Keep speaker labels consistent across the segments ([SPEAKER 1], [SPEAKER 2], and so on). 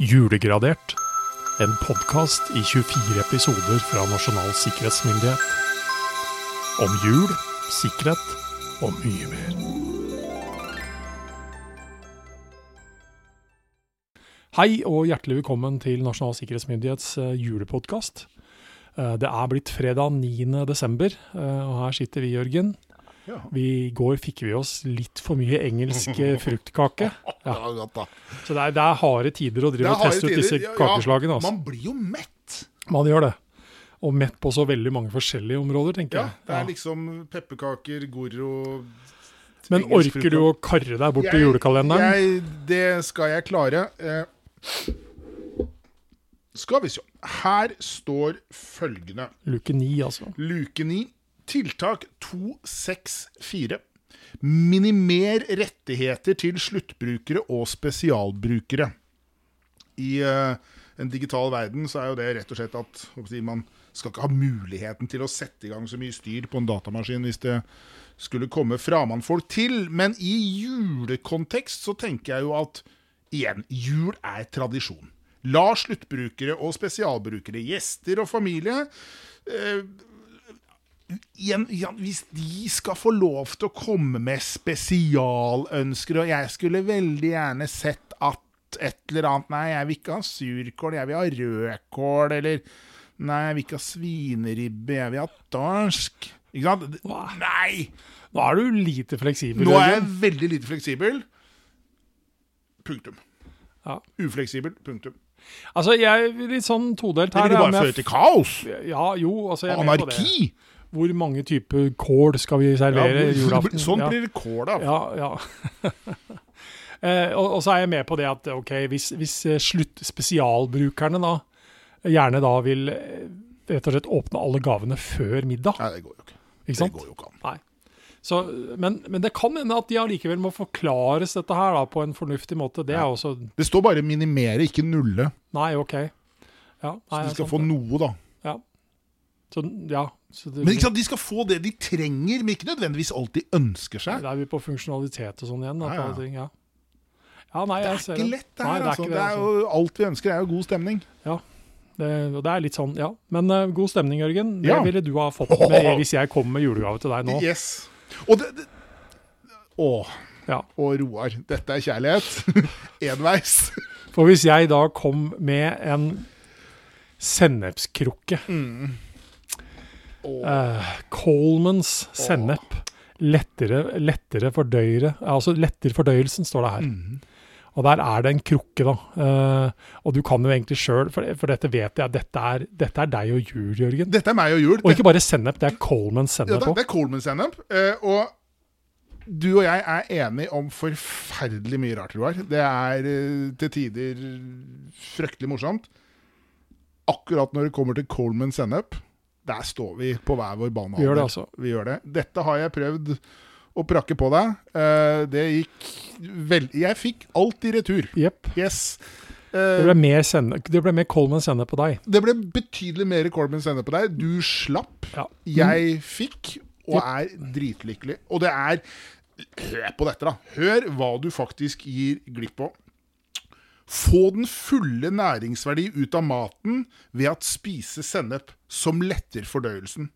[SPEAKER 1] Julegradert. En podkast i 24 episoder fra Nasjonal sikkerhetsmyndighet. Om jul, sikkerhet og mye mer. Hei og hjertelig velkommen til Nasjonal sikkerhetsmyndighets eh, julepodkast. Eh, Det er blitt fredag 9. desember, eh, og her sitter vi, Jørgen.
[SPEAKER 2] Ja.
[SPEAKER 1] Vi, I går fikk vi oss litt for mye engelsk eh, fruktkake.
[SPEAKER 2] Ja.
[SPEAKER 1] Så det er, det er harde tider å drive og teste ut disse kakeslagene. Altså.
[SPEAKER 2] Man blir jo mett.
[SPEAKER 1] Man gjør det. Og mett på så veldig mange forskjellige områder, tenker
[SPEAKER 2] Ja,
[SPEAKER 1] jeg.
[SPEAKER 2] det er
[SPEAKER 1] Ja.
[SPEAKER 2] liksom pepperkaker, Goro
[SPEAKER 1] Men orker du å karre deg bort til julekalenderen?
[SPEAKER 2] Jeg, det skal jeg klare. Eh, skal vi se. Her står følgende.
[SPEAKER 1] Luke 9, altså.
[SPEAKER 2] Luke 9. Tiltak 264. Minimer rettigheter til sluttbrukere og spesialbrukere. I uh, en digital verden så er jo det rett og slett at si, man skal ikke ha muligheten til å sette i gang så mye styr på en datamaskin hvis det skulle komme framandfolk til. Men i julekontekst så tenker jeg jo at igjen, jul er tradisjon. La sluttbrukere og spesialbrukere, gjester og familie igjen, igjen, hvis de skal få lov til å komme med spesialønsker, og jeg skulle veldig gjerne sett at et eller annet Nei, jeg vil ikke ha surkål, jeg vil ha rødkål, eller Nei, jeg vil ikke ha svineribbe, jeg vil ha dansk. Ikke sant? Nei!
[SPEAKER 1] Nå er du lite fleksibel.
[SPEAKER 2] Nå er jeg veldig lite fleksibel. Punktum.
[SPEAKER 1] Ja.
[SPEAKER 2] Ufleksibel. Punktum.
[SPEAKER 1] Altså, jeg er litt sånn todelt
[SPEAKER 2] Det
[SPEAKER 1] her.
[SPEAKER 2] vil jo bare føre til kaos.
[SPEAKER 1] Ja, jo, altså, det.
[SPEAKER 2] Anarki.
[SPEAKER 1] Hvor mange typer kål skal vi servere
[SPEAKER 2] ja,
[SPEAKER 1] julaften?
[SPEAKER 2] sånn blir det kål, da.
[SPEAKER 1] Ja, ja. eh, og, og så er jeg med på det at ok, hvis, hvis eh, slutt, spesialbrukerne da gjerne da vil eh, rett og slett åpne alle gavene før middag,
[SPEAKER 2] Nei, det går jo ikke.
[SPEAKER 1] ikke
[SPEAKER 2] Det går jo ikke an.
[SPEAKER 1] Nei. Så, men, men det kan hende at de allikevel må forklares dette her da, på en fornuftig måte. Det er også
[SPEAKER 2] Det står bare 'minimere', ikke 'nulle'.
[SPEAKER 1] Nei, ok. Ja,
[SPEAKER 2] Så de skal
[SPEAKER 1] sant
[SPEAKER 2] få noe, da.
[SPEAKER 1] Ja. Så, ja. Så det,
[SPEAKER 2] Men sant, De skal få det de trenger, men ikke nødvendigvis alt de ønsker seg.
[SPEAKER 1] Da er vi på funksjonalitet og sånn igjen. Da,
[SPEAKER 2] Ja, ja.
[SPEAKER 1] ting, ja. ja, nei,
[SPEAKER 2] Det
[SPEAKER 1] jeg
[SPEAKER 2] er ikke lett, det
[SPEAKER 1] Nei, det er
[SPEAKER 2] altså. Det
[SPEAKER 1] det,
[SPEAKER 2] jo, alt vi ønsker, er jo god stemning.
[SPEAKER 1] Det, og det er litt sånn, ja. Men uh, god stemning, Jørgen. Det
[SPEAKER 2] Ja.
[SPEAKER 1] ville du ha fått med hvis jeg kom med julegave til deg nå.
[SPEAKER 2] Yes. Og det, det Å.
[SPEAKER 1] Ja.
[SPEAKER 2] Og Roar, dette er kjærlighet. Enveis.
[SPEAKER 1] For hvis jeg da kom med en sennepskrukke
[SPEAKER 2] Mm. Å.
[SPEAKER 1] eh, Colemans sennep. Lettere, lettere fordøyere Altså letter fordøyelsen, står det her.
[SPEAKER 2] Mm.
[SPEAKER 1] Og der er det en krukke, da. Uh, og du kan jo egentlig sjøl, for, for dette vet jeg, dette er, dette er deg og jul, Jørgen.
[SPEAKER 2] Dette er meg og jul.
[SPEAKER 1] Og ikke bare sennep, det er Colemans
[SPEAKER 2] Ja,
[SPEAKER 1] sennep
[SPEAKER 2] det,
[SPEAKER 1] Ja,
[SPEAKER 2] det er Colmans sennep. Uh, og du og jeg er enige om forferdelig mye rart, Roar. Det er til tider fryktelig morsomt. Akkurat når det kommer til Coleman sennep, der står vi på hver vår bane.
[SPEAKER 1] Vi gjør det, altså.
[SPEAKER 2] Vi gjør det. Dette har jeg prøvd å prakke på deg. Eh, det gikk vel... Jeg fikk alt i retur.
[SPEAKER 1] Jepp.
[SPEAKER 2] Yes.
[SPEAKER 1] Det
[SPEAKER 2] Eh,
[SPEAKER 1] ble mer, sende, det ble mer Coleman sende på deg.
[SPEAKER 2] det ble betydelig mer Coleman sende på deg. Du slapp.
[SPEAKER 1] Ja.
[SPEAKER 2] Jeg fikk, og er dritlykkelig. Og det er Hør på dette, da. Hør hva du faktisk gir glipp på. Få den fulle næringsverdi ut av maten ved at spise sennep som letter fordøyelsen.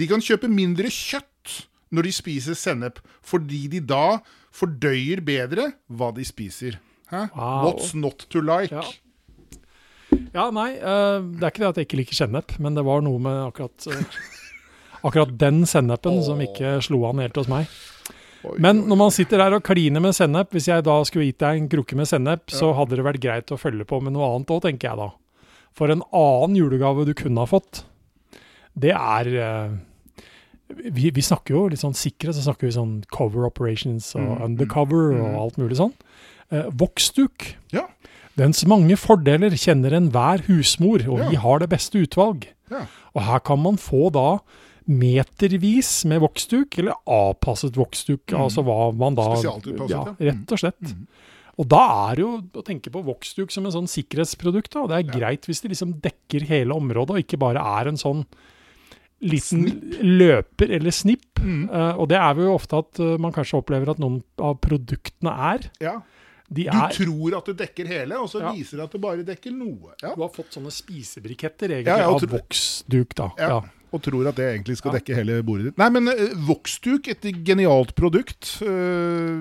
[SPEAKER 2] De kan kjøpe mindre kjøtt når de spiser sennep, fordi de da fordøyer bedre hva de spiser. Hæ?
[SPEAKER 1] Wow.
[SPEAKER 2] What's not to like?
[SPEAKER 1] Ja. Ja, nei, eh, det er ikke det at jeg ikke liker sennep, men det var noe med akkurat eh, Akkurat den sennepen som ikke slo an helt hos meg.
[SPEAKER 2] Oi,
[SPEAKER 1] Men når man sitter der og kliner med sennep, hvis jeg da skulle gitt deg en krukke med sennep, så hadde det vært greit å følge på med noe annet òg, tenker jeg da. For en annen julegave du kunne ha fått, det er eh, vi, vi snakker jo litt sånn sikkerhet, så snakker vi sånn cover operations og
[SPEAKER 2] Mm,
[SPEAKER 1] undercover
[SPEAKER 2] mm.
[SPEAKER 1] og alt mulig sånn. Eh, Voksduk.
[SPEAKER 2] Ja.
[SPEAKER 1] Dens mange fordeler kjenner enhver husmor, og vi har det beste utvalg.
[SPEAKER 2] Ja.
[SPEAKER 1] Og her kan man få da metervis med voksduk, eller avpasset voksduk,
[SPEAKER 2] Mm.
[SPEAKER 1] altså hva man da
[SPEAKER 2] Spesialtilpasset,
[SPEAKER 1] ja,
[SPEAKER 2] ja.
[SPEAKER 1] Rett og slett.
[SPEAKER 2] Mm.
[SPEAKER 1] Og da er det jo å tenke på voksduk som en sånn sikkerhetsprodukt. Da. Det er greit hvis det liksom dekker hele området, og ikke bare er en sånn liten løper eller snipp.
[SPEAKER 2] Mm.
[SPEAKER 1] Uh, og det er jo ofte at uh, man kanskje opplever at noen av produktene er.
[SPEAKER 2] Ja.
[SPEAKER 1] De
[SPEAKER 2] Du
[SPEAKER 1] er,
[SPEAKER 2] tror at det dekker hele, og så
[SPEAKER 1] Ja.
[SPEAKER 2] viser det at det bare dekker noe. Ja.
[SPEAKER 1] du har fått sånne spisebriketter egentlig
[SPEAKER 2] Ja, ja,
[SPEAKER 1] av voksduk, da.
[SPEAKER 2] Ja. Og tror at det egentlig skal dekke hele bordet ditt. Nei, men uh, voksduk, et genialt produkt. Eh,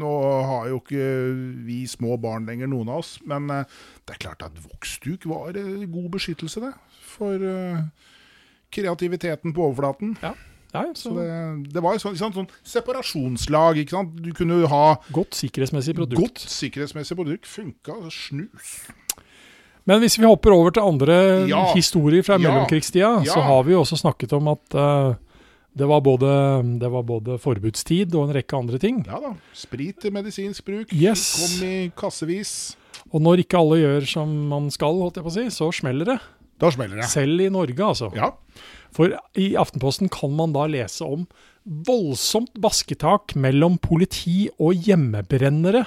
[SPEAKER 2] nå har jo ikke vi små barn lenger, noen av oss. Men eh, det er klart at voksduk var eh, god beskyttelse, det. For eh, kreativiteten på overflaten.
[SPEAKER 1] Ja, ja,
[SPEAKER 2] Så
[SPEAKER 1] så
[SPEAKER 2] det, det var jo sånn, sant, sånn separasjonslag. Du kunne jo ha
[SPEAKER 1] Godt sikkerhetsmessig produkt.
[SPEAKER 2] godt sikkerhetsmessig produkt. Funka snus.
[SPEAKER 1] Men hvis vi hopper over til andre
[SPEAKER 2] Ja.
[SPEAKER 1] historier fra mellomkrigstida, så har vi jo også snakket om at uh, det, var både, det var både forbudstid og en rekke andre ting.
[SPEAKER 2] Ja da. Sprit til medisinsk bruk.
[SPEAKER 1] Yes.
[SPEAKER 2] Kom i kassevis.
[SPEAKER 1] Og når ikke alle gjør som man skal, holdt jeg på å si, så smeller det.
[SPEAKER 2] Da smeller det.
[SPEAKER 1] Selv i Norge, altså.
[SPEAKER 2] Ja.
[SPEAKER 1] For i Aftenposten kan man da lese om voldsomt basketak mellom politi og hjemmebrennere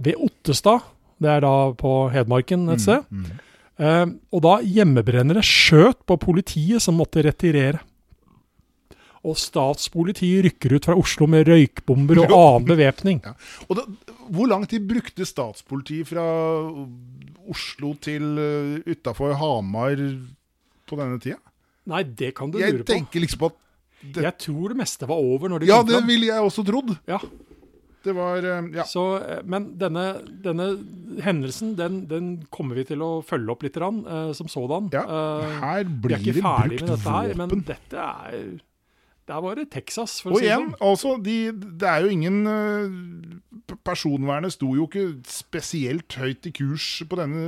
[SPEAKER 1] ved Ottestad. Det er da på Hedmarken et sted.
[SPEAKER 2] Mm.
[SPEAKER 1] Eh, og da hjemmebrennere skjøt på politiet som måtte retirere. Og statspolitiet rykker ut fra Oslo med røykbomber og annen bevæpning.
[SPEAKER 2] Ja. Og da, hvor lang tid brukte statspolitiet fra Oslo til uh, utafor Hamar på denne tida?
[SPEAKER 1] Nei, det kan du
[SPEAKER 2] Jeg
[SPEAKER 1] lure på.
[SPEAKER 2] Jeg tenker liksom at det,
[SPEAKER 1] Jeg tror det meste var over når de
[SPEAKER 2] Ja, det ville jeg også trodd.
[SPEAKER 1] Ja,
[SPEAKER 2] Det var uh, Ja.
[SPEAKER 1] så, eh, men denne, denne hendelsen den, den kommer vi til å følge opp litt eh, som sådan.
[SPEAKER 2] ja.
[SPEAKER 1] Eh,
[SPEAKER 2] Her
[SPEAKER 1] vi
[SPEAKER 2] blir
[SPEAKER 1] er ikke ferdig med dette her, men dette er Der var det Texas, for å
[SPEAKER 2] Og
[SPEAKER 1] si det
[SPEAKER 2] igjen,
[SPEAKER 1] sånn.
[SPEAKER 2] altså, de, det er jo ingen uh, Personvernet sto jo ikke spesielt høyt i kurs på denne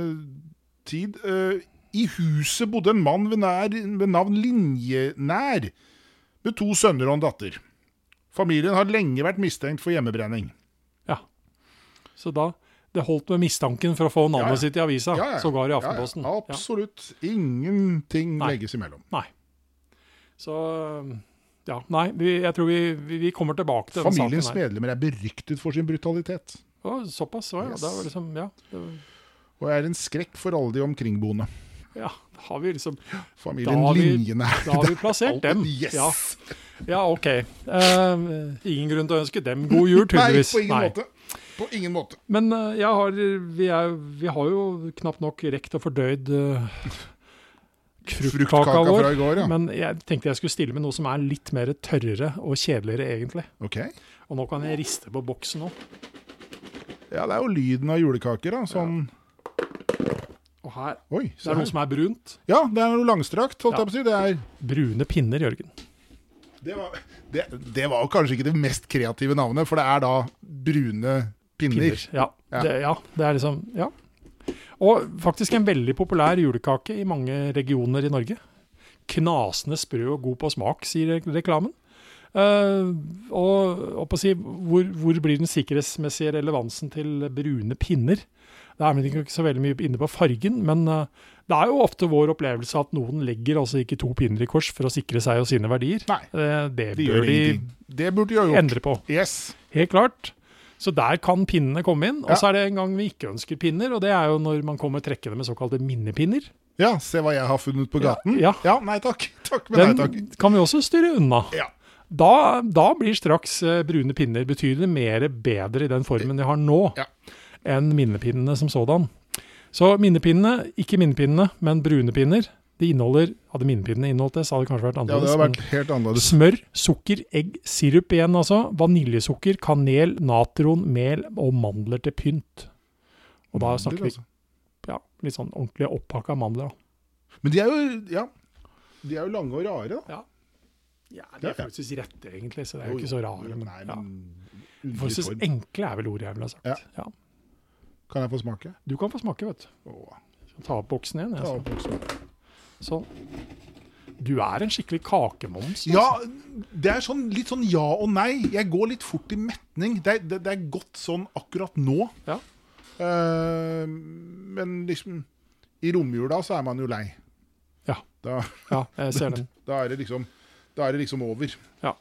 [SPEAKER 2] tid. Uh, I huset bodde en mann ved, nær, ved navn Linjenær, med to sønner og en datter. Familien har lenge vært mistenkt for hjemmebrenning.
[SPEAKER 1] Ja. Så da Det holdt med mistanken for å få navnet
[SPEAKER 2] Ja, ja.
[SPEAKER 1] sitt i avisa,
[SPEAKER 2] Ja,
[SPEAKER 1] sågar i Aftenposten.
[SPEAKER 2] Ja, absolutt. Ingenting
[SPEAKER 1] Nei.
[SPEAKER 2] legges imellom.
[SPEAKER 1] Nei. Så ja, nei, vi, jeg tror vi, vi, vi kommer tilbake til
[SPEAKER 2] Familiens
[SPEAKER 1] saken her.
[SPEAKER 2] medlemmer er beryktet for sin brutalitet,
[SPEAKER 1] Å, såpass, ja.
[SPEAKER 2] Yes.
[SPEAKER 1] Det var liksom, ja, var,
[SPEAKER 2] og er en skrekk for alle de omkringboende.
[SPEAKER 1] ja, da har vi liksom
[SPEAKER 2] Familien
[SPEAKER 1] Da har. Da har vi plassert dem.
[SPEAKER 2] Yes!
[SPEAKER 1] Ja, ja OK. Uh, ingen grunn til å ønske dem god jul, tydeligvis.
[SPEAKER 2] Nei, på ingen måte. På ingen måte.
[SPEAKER 1] Men eh, har, vi, er, vi har jo knapt nok rekt og fordøyd uh, fruktkaka vår.
[SPEAKER 2] fra i går, ja.
[SPEAKER 1] Men jeg tenkte jeg skulle stille med noe som er litt mer tørrere og kjedeligere, egentlig.
[SPEAKER 2] Okay.
[SPEAKER 1] Og nå kan jeg riste på boksen òg.
[SPEAKER 2] Ja, det er jo lyden av julekaker, da. Sånn
[SPEAKER 1] Og her
[SPEAKER 2] Oi,
[SPEAKER 1] Det er noe som er brunt.
[SPEAKER 2] Ja, det er noe langstrakt, holdt
[SPEAKER 1] Ja.
[SPEAKER 2] jeg på å si. Det, er,
[SPEAKER 1] Brune pinner, Jørgen.
[SPEAKER 2] det, var, det, det var kanskje ikke det mest kreative navnet, for det er da brune pinner.
[SPEAKER 1] Ja,
[SPEAKER 2] Ja.
[SPEAKER 1] Det, ja, det er liksom Ja. Og faktisk en veldig populær julekake i mange regioner i Norge. Knasende sprø og god på smak, sier reklamen. Uh, og, og si, hvor, hvor blir den sikkerhetsmessige relevansen til brune pinner? Det er vel ikke så veldig mye inne på fargen, men uh, det er jo ofte vår opplevelse at noen legger altså ikke to pinner i kors for å sikre seg og sine verdier.
[SPEAKER 2] Nei,
[SPEAKER 1] Eh, det
[SPEAKER 2] de
[SPEAKER 1] bør de.
[SPEAKER 2] Det burde de ha gjort.
[SPEAKER 1] endre på.
[SPEAKER 2] Yes.
[SPEAKER 1] Helt klart. Så der kan pinnene komme inn. Og
[SPEAKER 2] Ja.
[SPEAKER 1] så er det en gang vi ikke ønsker pinner, og det er jo når man kommer trekkende med såkalte minnepinner.
[SPEAKER 2] Ja, se hva jeg har funnet på
[SPEAKER 1] Ja,
[SPEAKER 2] gaten.
[SPEAKER 1] ja.
[SPEAKER 2] nei takk. Takk, men nei takk.
[SPEAKER 1] Den kan vi også styre unna.
[SPEAKER 2] Ja.
[SPEAKER 1] Da, da blir straks eh, brune pinner betydelig mer bedre i den formen de har nå,
[SPEAKER 2] Ja.
[SPEAKER 1] enn minnepinnene som sådan. Så minnepinnene, ikke minnepinnene, men brune pinner, de inneholder Hadde minnepinnene inneholdt det, så hadde det kanskje vært
[SPEAKER 2] Ja, det
[SPEAKER 1] hadde
[SPEAKER 2] vært helt annerledes.
[SPEAKER 1] Smør, sukker, egg, sirup igjen altså, vaniljesukker, kanel, natron, mel og mandler til pynt. Og da snakker vi
[SPEAKER 2] Altså.
[SPEAKER 1] ja, litt sånn ordentlig opphakka mandler. da.
[SPEAKER 2] Men de er jo Ja. De er jo lange og rare, da.
[SPEAKER 1] Ja, de er faktisk rette egentlig, så det er jo ikke så rare. Men,
[SPEAKER 2] Nei,
[SPEAKER 1] ja.
[SPEAKER 2] men
[SPEAKER 1] Forholdsvis enkle er vel ordet jeg ville ha sagt.
[SPEAKER 2] Ja.
[SPEAKER 1] Ja.
[SPEAKER 2] Kan jeg få smake?
[SPEAKER 1] Du kan få smake, vet du. Ta opp boksen igjen.
[SPEAKER 2] ta opp også.
[SPEAKER 1] Sånn. Du er en skikkelig kakemoms.
[SPEAKER 2] Ja,
[SPEAKER 1] altså.
[SPEAKER 2] det er sånn, litt sånn ja og nei. Jeg går litt fort i metning. Det er, det, det er godt sånn akkurat nå.
[SPEAKER 1] Ja.
[SPEAKER 2] Uh, men liksom I romjula så er man jo lei.
[SPEAKER 1] Ja.
[SPEAKER 2] Da,
[SPEAKER 1] ja, jeg ser den.
[SPEAKER 2] da er det liksom Da er det liksom over.
[SPEAKER 1] Ja.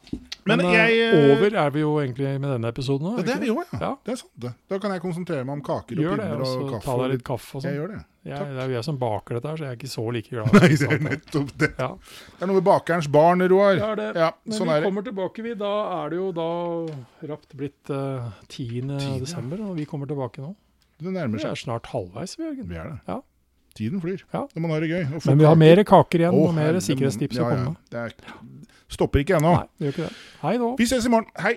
[SPEAKER 2] Men,
[SPEAKER 1] Men, eh,
[SPEAKER 2] jeg eh,
[SPEAKER 1] over er vi jo egentlig med denne episoden òg.
[SPEAKER 2] Ja, det er vi òg, ja.
[SPEAKER 1] Ja.
[SPEAKER 2] Det er sant, det. Da kan jeg konsentrere meg om kaker og
[SPEAKER 1] Gjør det, og
[SPEAKER 2] og kaffe.
[SPEAKER 1] ta deg
[SPEAKER 2] litt-
[SPEAKER 1] kaffe og
[SPEAKER 2] Jeg
[SPEAKER 1] sånn.
[SPEAKER 2] gjør det.
[SPEAKER 1] Jeg, det er jo jeg som baker dette her, så jeg er ikke så like glad.
[SPEAKER 2] Nei, det er nettopp det.
[SPEAKER 1] Ja,
[SPEAKER 2] Det er noe med bakerens barn, Roar.
[SPEAKER 1] det er det.
[SPEAKER 2] Ja,
[SPEAKER 1] Men
[SPEAKER 2] sånn
[SPEAKER 1] vi
[SPEAKER 2] er
[SPEAKER 1] kommer tilbake, vi. Da er det jo da rapt blitt uh, 10.
[SPEAKER 2] 10.
[SPEAKER 1] desember, og vi kommer tilbake nå.
[SPEAKER 2] Det nærmer
[SPEAKER 1] Vi er snart halvveis, vi, Jørgen.
[SPEAKER 2] Vi er det.
[SPEAKER 1] Ja.
[SPEAKER 2] Tiden flyr
[SPEAKER 1] Ja.
[SPEAKER 2] når man har det gøy.
[SPEAKER 1] Men vi har mer kaker igjen,
[SPEAKER 2] oh,
[SPEAKER 1] og mer sikkerhetstips å komme med.
[SPEAKER 2] Det er, stopper ikke ennå. Vi ses i morgen. Hei!